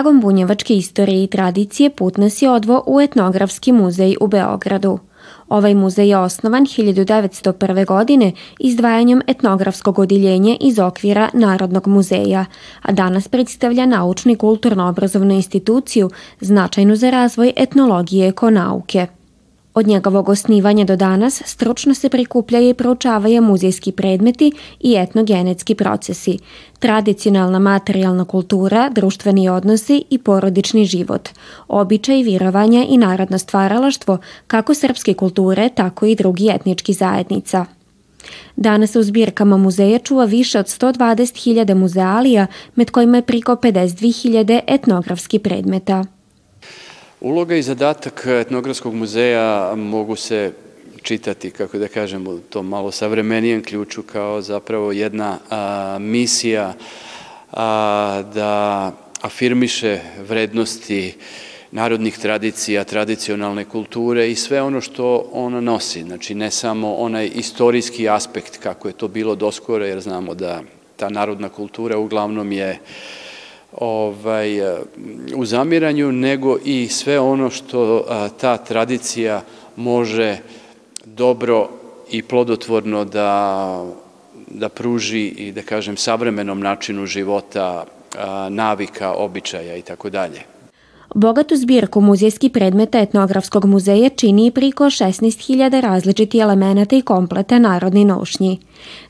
Tragom bunjevačke istorije i tradicije put nas je odvo u etnografski muzej u Beogradu. Ovaj muzej je osnovan 1901. godine izdvajanjem etnografskog odiljenja iz okvira Narodnog muzeja, a danas predstavlja naučnu i kulturno-obrazovnu instituciju značajnu za razvoj etnologije ekonauke. Od njegovog osnivanja do danas stručno se prikupljaju i proučavaju muzejski predmeti i etnogenetski procesi, tradicionalna materijalna kultura, društveni odnosi i porodični život, običaj, virovanja i narodno stvaralaštvo kako srpske kulture, tako i drugi etnički zajednica. Danas se u zbirkama muzeja čuva više od 120.000 muzealija, med kojima je priko 52.000 etnografski predmeta. Uloga i zadatak etnografskog muzeja mogu se čitati, kako da kažem, u tom malo savremenijem ključu kao zapravo jedna a, misija a, da afirmiše vrednosti narodnih tradicija, tradicionalne kulture i sve ono što ona nosi. Znači ne samo onaj istorijski aspekt kako je to bilo doskoro, jer znamo da ta narodna kultura uglavnom je ovaj, u zamiranju, nego i sve ono što ta tradicija može dobro i plodotvorno da, da pruži i da kažem savremenom načinu života, navika, običaja i tako dalje. Bogatu zbirku muzejskih predmeta etnografskog muzeja čini priko 16.000 različiti elemenata i kompleta narodni nošnji.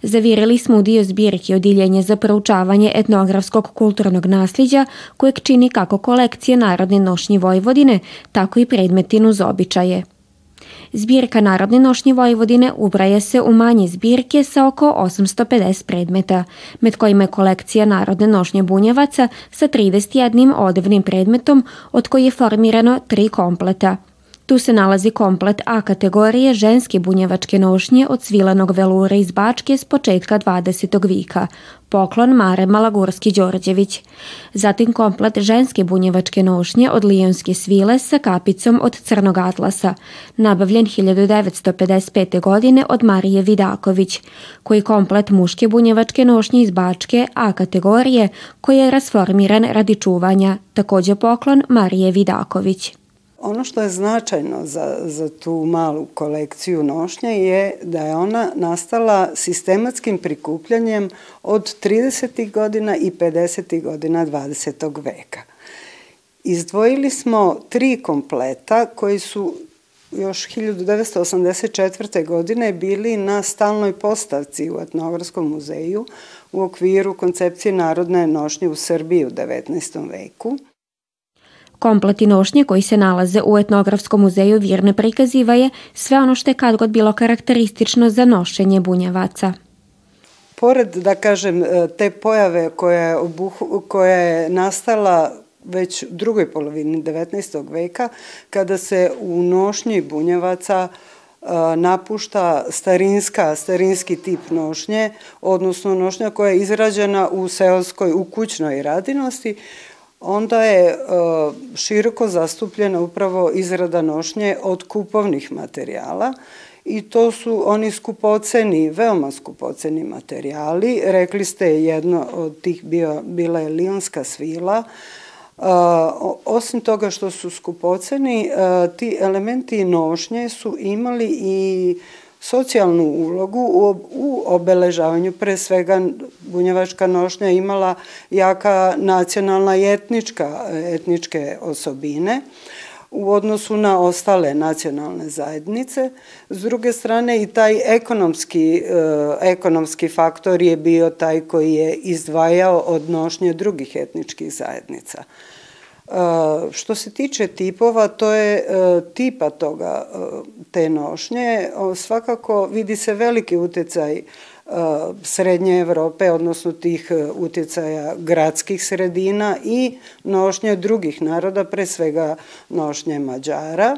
Zavirili smo u dio zbirke odiljenje za proučavanje etnografskog kulturnog nasljeđa kojeg čini kako kolekcije narodne nošnji Vojvodine, tako i predmetinu uz običaje. Zbirka Narodne nošnje Vojvodine ubraje se u manje zbirke sa oko 850 predmeta, med kojima je kolekcija Narodne nošnje Bunjevaca sa 31 odevnim predmetom, od koji je formirano tri kompleta – Tu se nalazi komplet A kategorije ženske bunjevačke nošnje od svilanog velura iz Bačke s početka 20. vika, poklon Mare Malagurski-Đorđević. Zatim komplet ženske bunjevačke nošnje od lijonske svile sa kapicom od crnog atlasa, nabavljen 1955. godine od Marije Vidaković, koji komplet muške bunjevačke nošnje iz Bačke A kategorije koji je rasformiran radi čuvanja, takođe poklon Marije Vidaković. Ono što je značajno za, za tu malu kolekciju nošnja je da je ona nastala sistematskim prikupljanjem od 30. godina i 50. godina 20. veka. Izdvojili smo tri kompleta koji su još 1984. godine bili na stalnoj postavci u Etnografskom muzeju u okviru koncepcije narodne nošnje u Srbiji u 19. veku. Kompleti nošnje koji se nalaze u etnografskom muzeju Virne prikaziva je sve ono što je kad god bilo karakteristično za nošenje bunjevaca. Pored, da kažem, e, te pojave koja je, obuh, koja je nastala već u drugoj polovini 19. veka, kada se u nošnji bunjevaca e, napušta starinska, starinski tip nošnje, odnosno nošnja koja je izrađena u seoskoj, u kućnoj radinosti, onda je e, široko zastupljena upravo izrada nošnje od kupovnih materijala i to su oni skupoceni, veoma skupoceni materijali. Rekli ste jedno od tih bio, bila je lionska svila, Uh, osim toga što su skupoceni, uh, ti elementi nošnje su imali i socijalnu ulogu u, u obeležavanju. Pre svega bunjevačka nošnja imala jaka nacionalna i etnička, etničke osobine u odnosu na ostale nacionalne zajednice. S druge strane i taj ekonomski, e, ekonomski faktor je bio taj koji je izdvajao od nošnje drugih etničkih zajednica. Što se tiče tipova, to je e, tipa toga e, te nošnje. Svakako vidi se veliki utjecaj e, srednje Evrope, odnosno tih utjecaja gradskih sredina i nošnje drugih naroda, pre svega nošnje Mađara.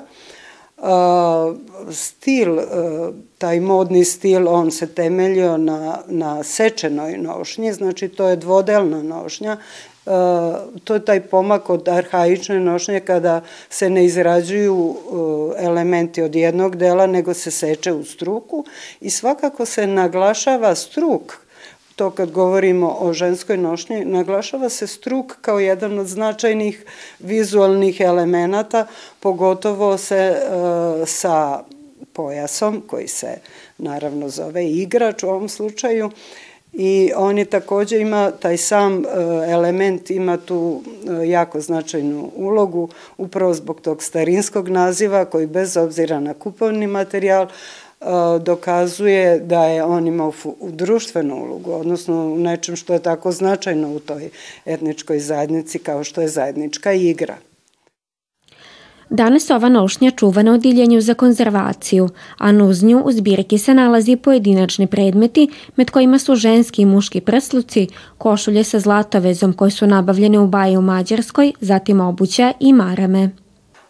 Stil, taj modni stil, on se temeljio na, na sečenoj nošnji, znači to je dvodelna nošnja to je taj pomak od arhaične nošnje kada se ne izrađuju elementi od jednog dela, nego se seče u struku i svakako se naglašava struk. To kad govorimo o ženskoj nošnji, naglašava se struk kao jedan od značajnih vizualnih elemenata, pogotovo se e, sa pojasom koji se naravno zove igrač u ovom slučaju i on je takođe ima taj sam e, element ima tu e, jako značajnu ulogu upravo zbog tog starinskog naziva koji bez obzira na kupovni materijal e, dokazuje da je on imao društvenu ulogu, odnosno u nečem što je tako značajno u toj etničkoj zajednici kao što je zajednička igra. Danas ova nošnja čuva na odiljenju za konzervaciju, a uz nju u zbirki se nalazi pojedinačni predmeti, med kojima su ženski i muški prsluci, košulje sa zlatovezom koje su nabavljene u baji u Mađarskoj, zatim obuća i marame.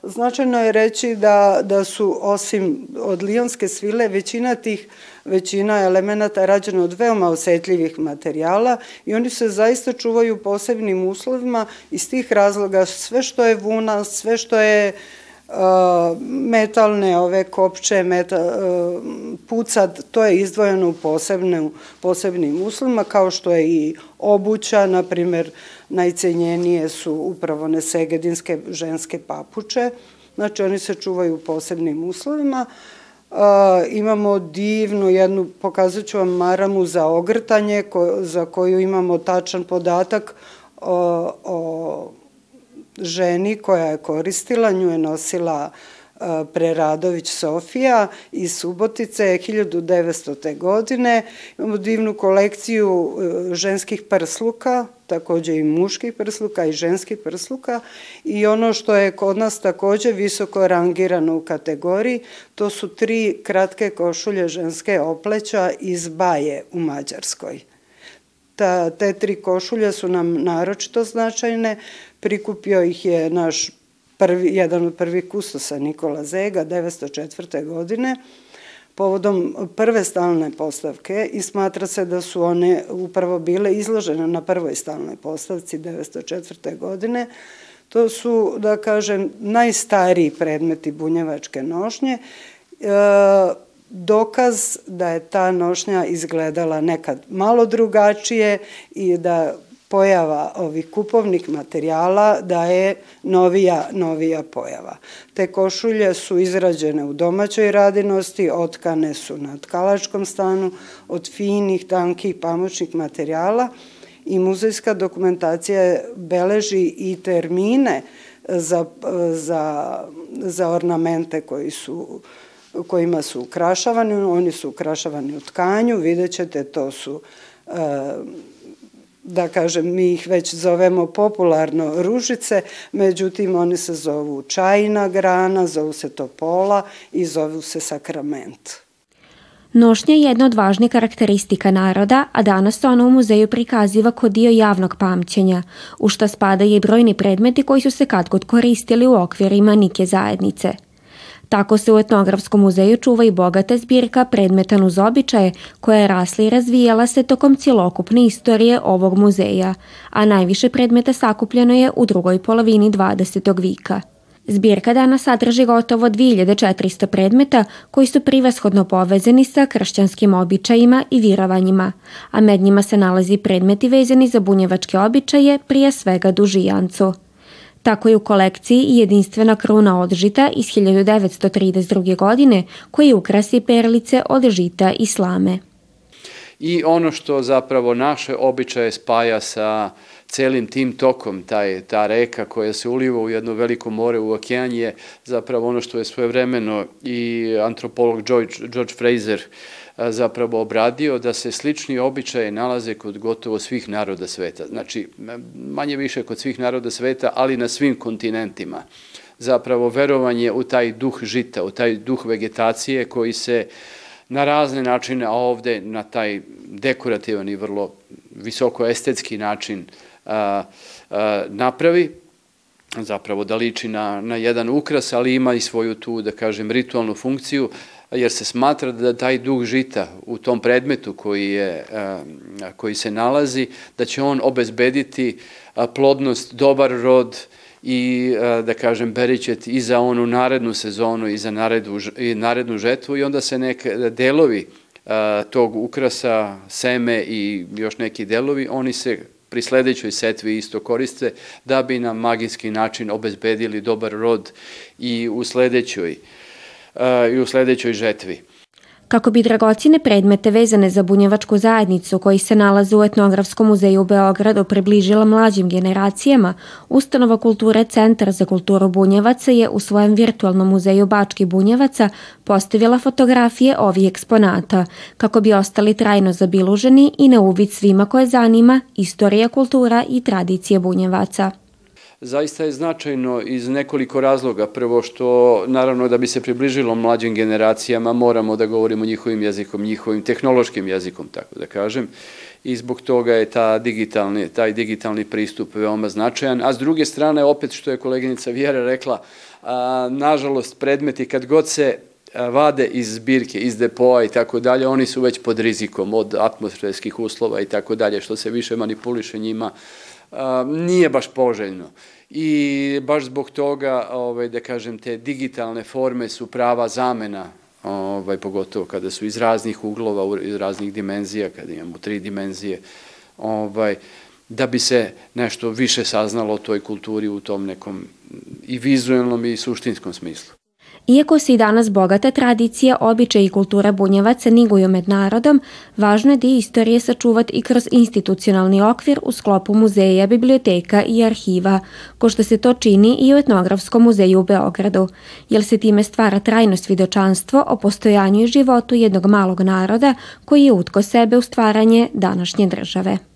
Značajno je reći da, da su osim od lijonske svile većina tih većina elemenata rađena od veoma osetljivih materijala i oni se zaista čuvaju posebnim uslovima iz tih razloga. Sve što je vuna, sve što je uh, metalne ove kopče, meta, uh, pucad, to je izdvojeno u posebne, posebnim uslovima, kao što je i obuća, na primer, najcenjenije su upravo nesegedinske ženske papuče, znači oni se čuvaju u posebnim uslovima. Uh, imamo divnu jednu, pokazat ću vam maramu za ogrtanje, za koju imamo tačan podatak o, o ženi koja je koristila, nju je nosila Preradović Sofija iz Subotice 1900. godine. Imamo divnu kolekciju e, ženskih prsluka, takođe i muških prsluka i ženskih prsluka i ono što je kod nas takođe visoko rangirano u kategoriji, to su tri kratke košulje ženske opleća iz Baje u Mađarskoj. Ta, te tri košulje su nam naročito značajne, prikupio ih je naš prvi, jedan od prvih kustosa Nikola Zega 904. godine povodom prve stalne postavke i smatra se da su one upravo bile izložene na prvoj stalnoj postavci 904. godine. To su, da kažem, najstariji predmeti bunjevačke nošnje. E, dokaz da je ta nošnja izgledala nekad malo drugačije i da pojava ovih kupovnih materijala da je novija, novija pojava. Te košulje su izrađene u domaćoj radinosti, otkane su na tkalačkom stanu od finih, tankih, pamučnih materijala i muzejska dokumentacija beleži i termine za, za, za ornamente koji su kojima su ukrašavani, oni su ukrašavani u tkanju, vidjet ćete, to su e, da kažem, mi ih već zovemo popularno ružice, međutim oni se zovu čajna grana, zovu se topola i zovu se sakrament. Nošnja je jedna od važnih karakteristika naroda, a danas se ona u muzeju prikaziva kao dio javnog pamćenja, u što spada i brojni predmeti koji su se kad god koristili u okvirima nike zajednice – Tako se u etnografskom muzeju čuva i bogata zbirka predmetan uz običaje koja je rasla i razvijala se tokom cjelokupne istorije ovog muzeja, a najviše predmeta sakupljeno je u drugoj polovini 20. vika. Zbirka dana sadrži gotovo 2400 predmeta koji su privashodno povezani sa kršćanskim običajima i virovanjima, a med njima se nalazi predmeti vezani za bunjevačke običaje, prije svega dužijancu. Tako je u kolekciji jedinstvena kruna od žita iz 1932. godine koji ukrasi perlice od žita i slame. I ono što zapravo naše običaje spaja sa celim tim tokom, taj, ta reka koja se uliva u jedno veliko more u okean je zapravo ono što je svojevremeno i antropolog George, George Fraser uh, zapravo obradio da se slični običaje nalaze kod gotovo svih naroda sveta. Znači, manje više kod svih naroda sveta, ali na svim kontinentima. Zapravo, verovanje u taj duh žita, u taj duh vegetacije koji se na razne načine, a ovde na taj dekorativan i vrlo visoko estetski način a, a, napravi, zapravo da liči na, na jedan ukras, ali ima i svoju tu, da kažem, ritualnu funkciju, jer se smatra da taj duh žita u tom predmetu koji, je, koji se nalazi, da će on obezbediti plodnost, dobar rod i, da kažem, berićet i za onu narednu sezonu i za narednu, i narednu žetvu i onda se neke delovi tog ukrasa, seme i još neki delovi, oni se pri sledećoj setvi isto koriste da bi na magijski način obezbedili dobar rod i u sledećoj, i u sledećoj žetvi. Kako bi dragocine predmete vezane za bunjevačku zajednicu koji se nalaze u Etnografskom muzeju u Beogradu približila mlađim generacijama, Ustanova kulture Centar za kulturu bunjevaca je u svojem virtualnom muzeju Bački bunjevaca postavila fotografije ovih eksponata, kako bi ostali trajno zabiluženi i na uvid svima koje zanima istorija, kultura i tradicije bunjevaca zaista je značajno iz nekoliko razloga. Prvo što, naravno, da bi se približilo mlađim generacijama, moramo da govorimo njihovim jezikom, njihovim tehnološkim jezikom, tako da kažem. I zbog toga je ta digitalni, taj digitalni pristup veoma značajan. A s druge strane, opet što je koleginica Vjera rekla, a, nažalost, predmeti kad god se vade iz zbirke, iz depoa i tako dalje, oni su već pod rizikom od atmosferskih uslova i tako dalje, što se više manipuliše njima, nije baš poželjno. I baš zbog toga, ovaj, da kažem, te digitalne forme su prava zamena ovaj, pogotovo kada su iz raznih uglova, iz raznih dimenzija, kada imamo tri dimenzije, ovaj, da bi se nešto više saznalo o toj kulturi u tom nekom i vizualnom i suštinskom smislu. Iako se i danas bogata tradicija, običaj i kultura bunjevaca niguju med narodom, važno je da istorije sačuvati i kroz institucionalni okvir u sklopu muzeja, biblioteka i arhiva, ko što se to čini i u Etnografskom muzeju u Beogradu, jer se time stvara trajno svidočanstvo o postojanju i životu jednog malog naroda koji je utko sebe u stvaranje današnje države.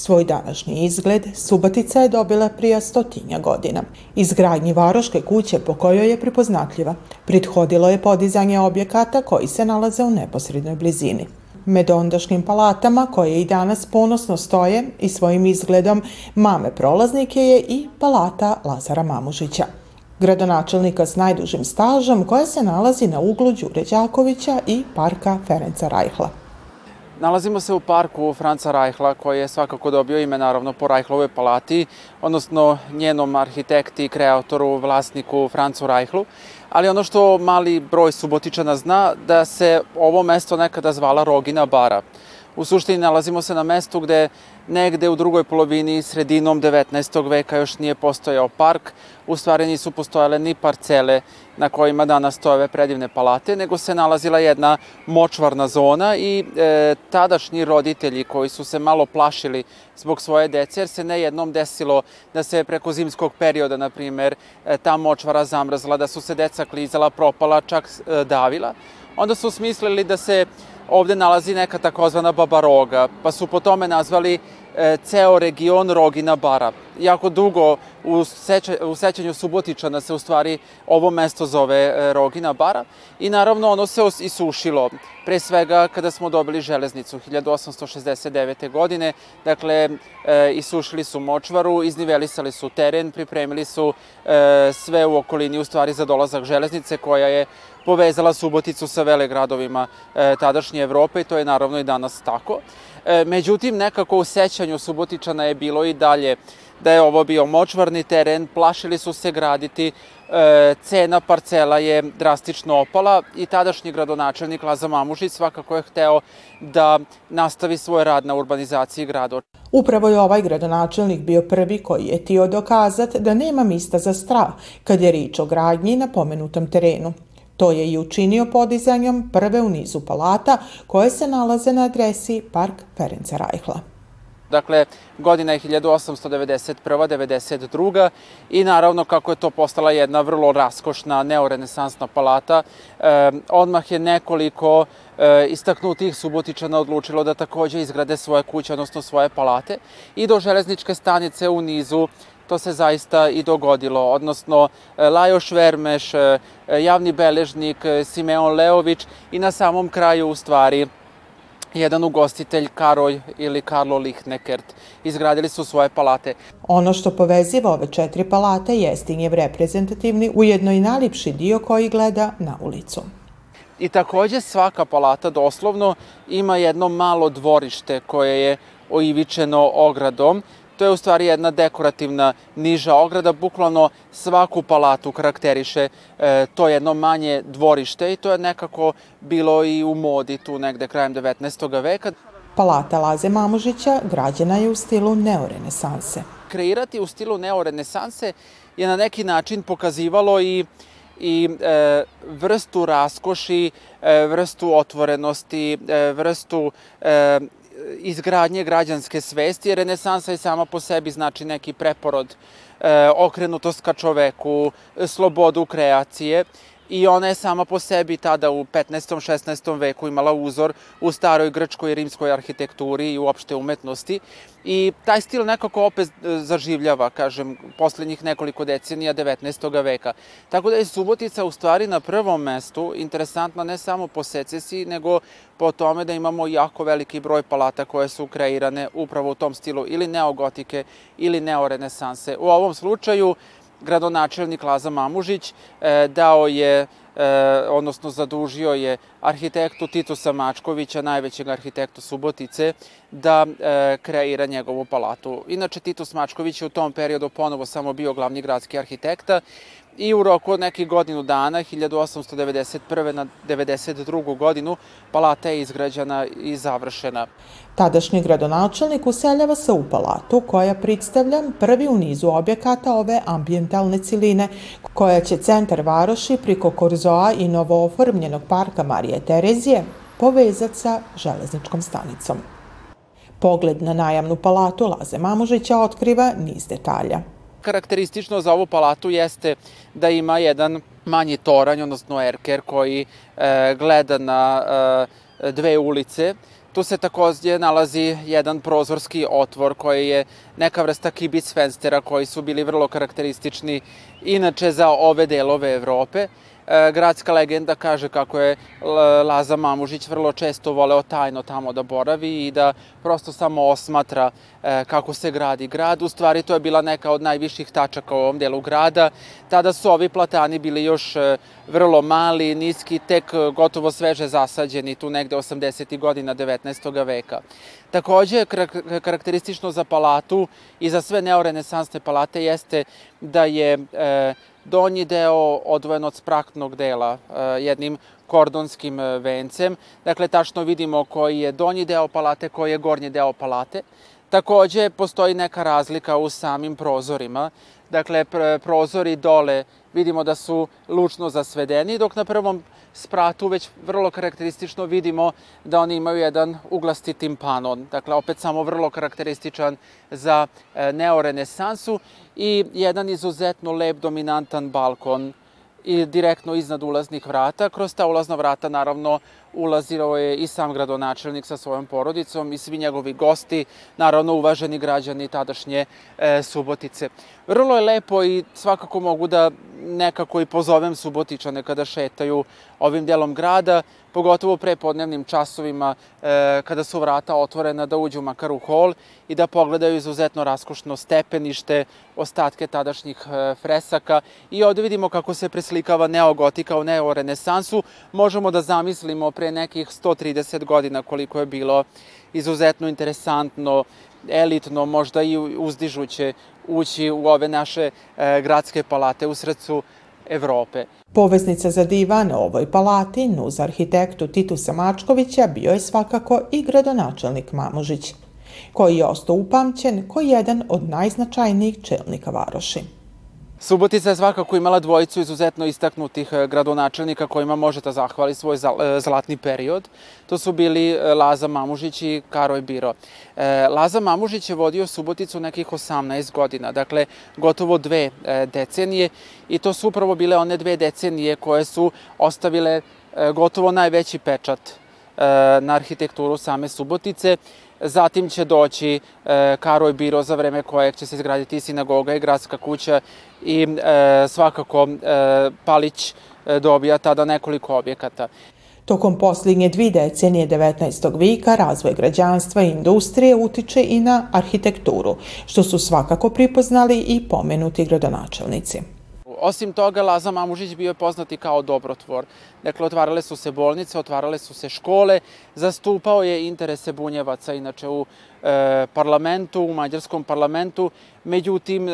Svoj današnji izgled Subotica je dobila prije stotinja godina. Izgradnji Varoške kuće po kojoj je prepoznatljiva, prethodilo je podizanje objekata koji se nalaze u neposrednoj blizini. Med ondašnjim palatama, koje i danas ponosno stoje i svojim izgledom mame prolaznike je i palata Lazara Mamužića gradonačelnika s najdužim stažom koja se nalazi na uglu Đure Đakovića i parka Ferenca Rajhla. Nalazimo se u parku Franca Rajhla, koji je svakako dobio ime naravno po Rajhlovoj palati, odnosno njenom arhitekti kreatoru, vlasniku Francu Rajhlu. Ali ono što mali broj subotičana zna, da se ovo mesto nekada zvala Rogina bara. U suštini nalazimo se na mestu gde negde u drugoj polovini, sredinom 19. veka još nije postojao park, u stvari nisu postojale ni parcele na kojima danas stoje ove predivne palate, nego se nalazila jedna močvarna zona i e, tadašnji roditelji koji su se malo plašili zbog svoje dece, jer se ne jednom desilo da se preko zimskog perioda, na primer, e, ta močvara zamrzla, da su se deca klizala, propala, čak e, davila, onda su smislili da se ovde nalazi neka takozvana babaroga, pa su po tome nazvali e, ceo region Rogina bara. Jako dugo u, seća, u sećanju Subotičana se u stvari ovo mesto zove e, Rogina bara i naravno ono se isušilo. Pre svega kada smo dobili železnicu 1869. godine, dakle e, isušili su močvaru, iznivelisali su teren, pripremili su sve u okolini u stvari za dolazak železnice koja je povezala Suboticu sa velegradovima tadašnje Evrope i to je naravno i danas tako. E, međutim, nekako u sećanju Subotičana je bilo i dalje da je ovo bio močvarni teren, plašili su se graditi, e, cena parcela je drastično opala i tadašnji gradonačelnik Laza Mamušić svakako je hteo da nastavi svoj rad na urbanizaciji grada. Upravo je ovaj gradonačelnik bio prvi koji je tio dokazat da nema mista za strah kad je rič o gradnji na pomenutom terenu. To je i učinio podizanjem prve u nizu palata koje se nalaze na adresi Park Ferenca Rajhla. Dakle, godina je 1891-92 i naravno kako je to postala jedna vrlo raskošna neorenesansna palata, odmah je nekoliko istaknutih subotičana odlučilo da takođe izgrade svoje kuće, odnosno svoje palate i do železničke stanice u nizu to se zaista i dogodilo, odnosno e, Lajoš Vermeš, e, javni beležnik e, Simeon Leović i na samom kraju u stvari jedan ugostitelj Karoj ili Karlo Lichtnekert. Izgradili su svoje palate. Ono što poveziva ove četiri palate jeste njev reprezentativni, ujedno i najlipši dio koji gleda na ulicu. I takođe svaka palata doslovno ima jedno malo dvorište koje je oivičeno ogradom. To je u stvari jedna dekorativna niža ograda, bukvalno svaku palatu karakteriše e, to jedno manje dvorište i to je nekako bilo i u modi tu negde krajem 19. veka. Palata Laze Mamužića građena je u stilu neorenesanse. Kreirati u stilu neorenesanse je na neki način pokazivalo i i e, vrstu raskoši, e, vrstu otvorenosti, e, vrstu e, izgradnje građanske svesti, jer renesansa je sama po sebi znači neki preporod, e, okrenutost ka čoveku, slobodu kreacije i ona je sama po sebi tada u 15. 16. veku imala uzor u staroj grčkoj i rimskoj arhitekturi i uopšte umetnosti i taj stil nekako opet e, zaživljava, kažem, poslednjih nekoliko decenija 19. veka. Tako da je Subotica u stvari na prvom mestu interesantna ne samo po secesiji, nego po tome da imamo jako veliki broj palata koje su kreirane upravo u tom stilu ili neogotike ili neorenesanse. U ovom slučaju gradonačelnik Laza Mamužić e, dao je e, odnosno zadužio je arhitektu Titusa Mačkovića, najvećeg arhitekta Subotice, da e, kreira njegovu palatu. Inače, Titus Mačković je u tom periodu ponovo samo bio glavni gradski arhitekta i u roku od nekih godinu dana, 1891. na 92. godinu, palata je izgrađena i završena. Tadašnji gradonačelnik useljava se u palatu koja predstavlja prvi u nizu objekata ove ambientalne ciline, koja će centar Varoši priko Korzoa i novooformljenog parka Marije Terezije povezati sa železničkom stanicom. Pogled na najamnu palatu Laze Mamužića otkriva niz detalja. Karakteristično za ovu palatu jeste da ima jedan manji toranj, odnosno erker, koji e, gleda na e, dve ulice. Tu se takođe nalazi jedan prozorski otvor koji je neka vrsta kibic fenstera koji su bili vrlo karakteristični inače za ove delove Evrope. E, gradska legenda kaže kako je Laza Mamužić vrlo često voleo tajno tamo da boravi i da prosto samo osmatra e, kako se gradi grad. U stvari to je bila neka od najviših tačaka u ovom delu grada. Tada su ovi platani bili još e, vrlo mali, niski, tek gotovo sveže zasađeni tu negde 80. godina 19. veka. Takođe, karakteristično za palatu i za sve neorenesansne palate jeste da je e, donji deo odvojen od spraktnog dela e, jednim kordonskim e, vencem. Dakle, tačno vidimo koji je donji deo palate, koji je gornji deo palate. Takođe, postoji neka razlika u samim prozorima. Dakle, prozori dole vidimo da su lučno zasvedeni, dok na prvom spratu već vrlo karakteristično vidimo da oni imaju jedan uglasti timpanon. Dakle, opet samo vrlo karakterističan za e, neorenesansu i jedan izuzetno lep dominantan balkon i direktno iznad ulaznih vrata. Kroz ta ulazna vrata naravno ulazio je i sam gradonačelnik sa svojom porodicom i svi njegovi gosti, naravno uvaženi građani tadašnje e, Subotice. Vrlo je lepo i svakako mogu da nekako i pozovem Subotičane kada šetaju ovim delom grada, pogotovo pre podnevnim časovima e, kada su vrata otvorena da uđu makar u hol i da pogledaju izuzetno raskošno stepenište, ostatke tadašnjih e, fresaka i ovde vidimo kako se preslikava neogotika u neorenesansu. Možemo da zamislimo pre nekih 130 godina koliko je bilo izuzetno interesantno, elitno, možda i uzdižuće ući u ove naše e, gradske palate u srcu Evrope. Poveznica za divan ovoj palati, uz arhitektu Titusa Mačkovića, bio je svakako i gradonačelnik Mamužić, koji je ostao upamćen kao jedan od najznačajnijih čelnika Varoši. Subotica je svakako imala dvojicu izuzetno istaknutih e, gradonačelnika kojima možete zahvali svoj e, zlatni period. To su bili e, Laza Mamužić i Karoj Biro. Laza Mamužić je vodio Suboticu nekih 18 godina, dakle gotovo dve decenije i to su upravo bile one dve decenije koje su ostavile gotovo najveći pečat na arhitekturu same Subotice Zatim će doći e, Karoj Biro za vreme kojeg će se izgraditi sinagoga i gradska kuća i e, svakako e, Palić e, dobija tada nekoliko objekata. Tokom posljednje dvi decenije 19. vika razvoj građanstva i industrije utiče i na arhitekturu, što su svakako pripoznali i pomenuti gradonačelnici. Osim toga, Laza Mamužić bio je poznati kao dobrotvor. Dakle, otvarale su se bolnice, otvarale su se škole, zastupao je interese bunjevaca, inače u e, parlamentu, u mađarskom parlamentu, međutim, e,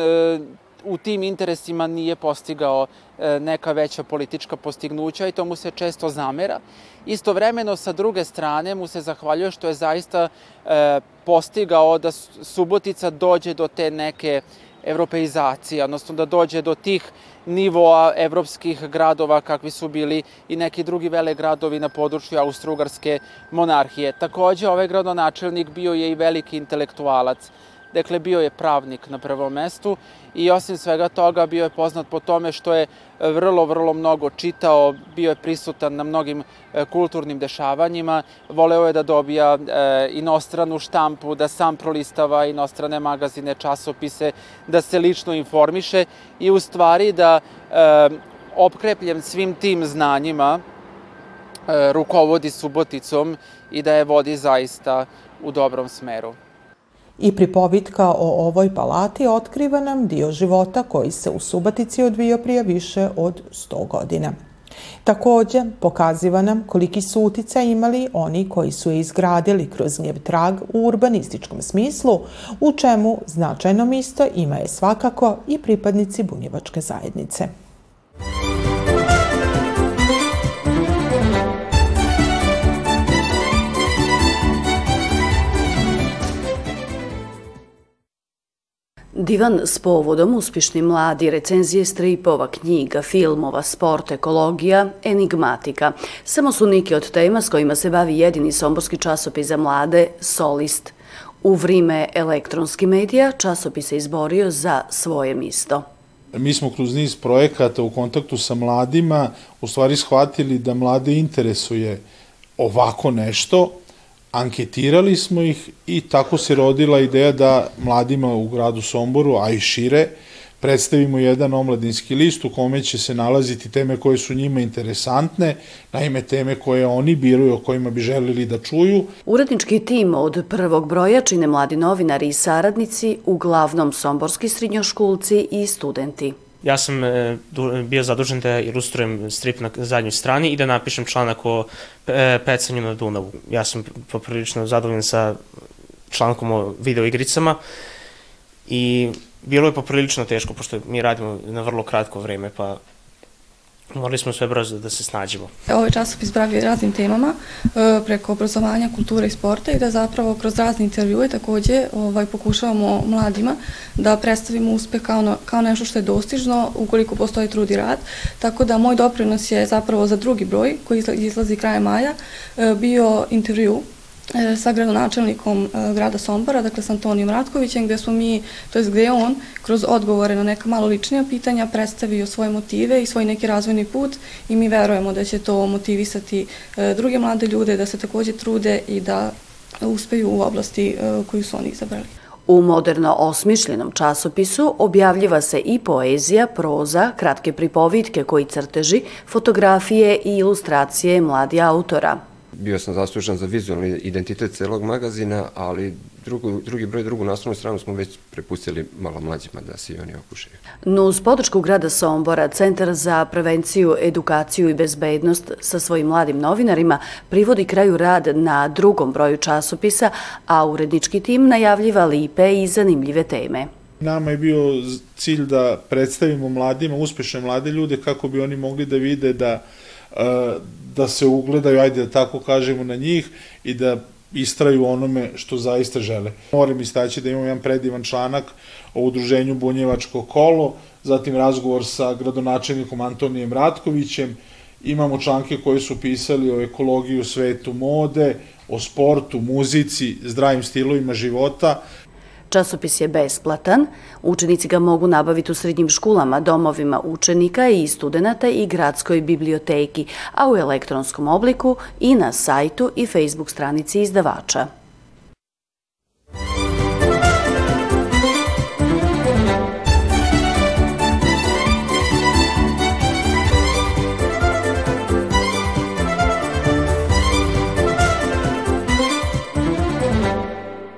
u tim interesima nije postigao e, neka veća politička postignuća i to mu se često zamera. Istovremeno, sa druge strane, mu se zahvaljuje što je zaista e, postigao da Subotica dođe do te neke evropeizacije, odnosno da dođe do tih nivoa evropskih gradova kakvi su bili i neki drugi vele gradovi na području Austro-Ugarske monarhije. Takođe, ovaj gradonačelnik bio je i veliki intelektualac. Dakle, bio je pravnik na prvom mestu i osim svega toga bio je poznat po tome što je vrlo, vrlo mnogo čitao, bio je prisutan na mnogim e, kulturnim dešavanjima, voleo je da dobija e, inostranu štampu, da sam prolistava inostrane magazine, časopise, da se lično informiše i u stvari da e, opkrepljen svim tim znanjima rukovodi Suboticom i da je vodi zaista u dobrom smeru. I pripovitka o ovoj palati otkriva nam dio života koji se u Subatici odvio prije više od 100 godina. Takođe, pokaziva nam koliki su utica imali oni koji su je izgradili kroz njev trag u urbanističkom smislu, u čemu značajno misto ima je svakako i pripadnici bunjevačke zajednice. Divan s povodom uspješni mladi, recenzije stripova, knjiga, filmova, sport, ekologija, enigmatika. Samo su neki od tema s kojima se bavi jedini somborski časopis za mlade, Solist. U vrime elektronski medija časopis se izborio za svoje misto. Mi smo kroz niz projekata u kontaktu sa mladima u stvari shvatili da mlade interesuje ovako nešto, anketirali smo ih i tako se rodila ideja da mladima u gradu Somboru, a i šire, predstavimo jedan omladinski list u kome će se nalaziti teme koje su njima interesantne, naime teme koje oni biraju, o kojima bi želili da čuju. Urednički tim od prvog broja čine mladi novinari i saradnici, uglavnom somborski srednjoškulci i studenti. Ja sam e, bio zadužen da ilustrujem strip na zadnjoj strani i da napišem članak o e, pecanju na Dunavu. Ja sam poprilično zadovoljan sa člankom o videoigricama i bilo je poprilično teško, pošto mi radimo na vrlo kratko vreme, pa Morali smo sve brzo da se snađemo. Ovaj časopis bavi raznim temama e, preko obrazovanja, kulture i sporta i da zapravo kroz razne intervjue takođe ovaj, pokušavamo mladima da predstavimo uspeh kao, kao nešto što je dostižno ukoliko postoji trud i rad. Tako da moj doprinos je zapravo za drugi broj koji izlazi kraja maja e, bio intervju sa gradonačelnikom e, grada Sombora, dakle sa Antonijom Ratkovićem, gde smo mi, to je gde je on, kroz odgovore na neka malo ličnija pitanja, predstavio svoje motive i svoj neki razvojni put i mi verujemo da će to motivisati e, druge mlade ljude da se takođe trude i da uspeju u oblasti koju su oni izabrali. U moderno osmišljenom časopisu objavljiva se i poezija, proza, kratke pripovitke koji crteži, fotografije i ilustracije mladi autora bio sam zaslužan za vizualni identitet celog magazina, ali drugu, drugi broj, drugu naslovnu stranu smo već prepustili malo mlađima da se i oni okušaju. No, uz podršku grada Sombora, Centar za prevenciju, edukaciju i bezbednost sa svojim mladim novinarima privodi kraju rad na drugom broju časopisa, a urednički tim najavljiva lipe i zanimljive teme. Nama je bio cilj da predstavimo mladima, uspešne mlade ljude, kako bi oni mogli da vide da da se ugledaju, ajde da tako kažemo, na njih i da istraju onome što zaista žele. Moram istaći da imam jedan predivan članak o udruženju Bunjevačko kolo, zatim razgovor sa gradonačelnikom Antonijem Ratkovićem, imamo članke koje su pisali o ekologiji u svetu mode, o sportu, muzici, zdravim stilovima života. Časopis je besplatan, učenici ga mogu nabaviti u srednjim školama, domovima učenika i studenta i gradskoj biblioteki, a u elektronskom obliku i na sajtu i Facebook stranici izdavača.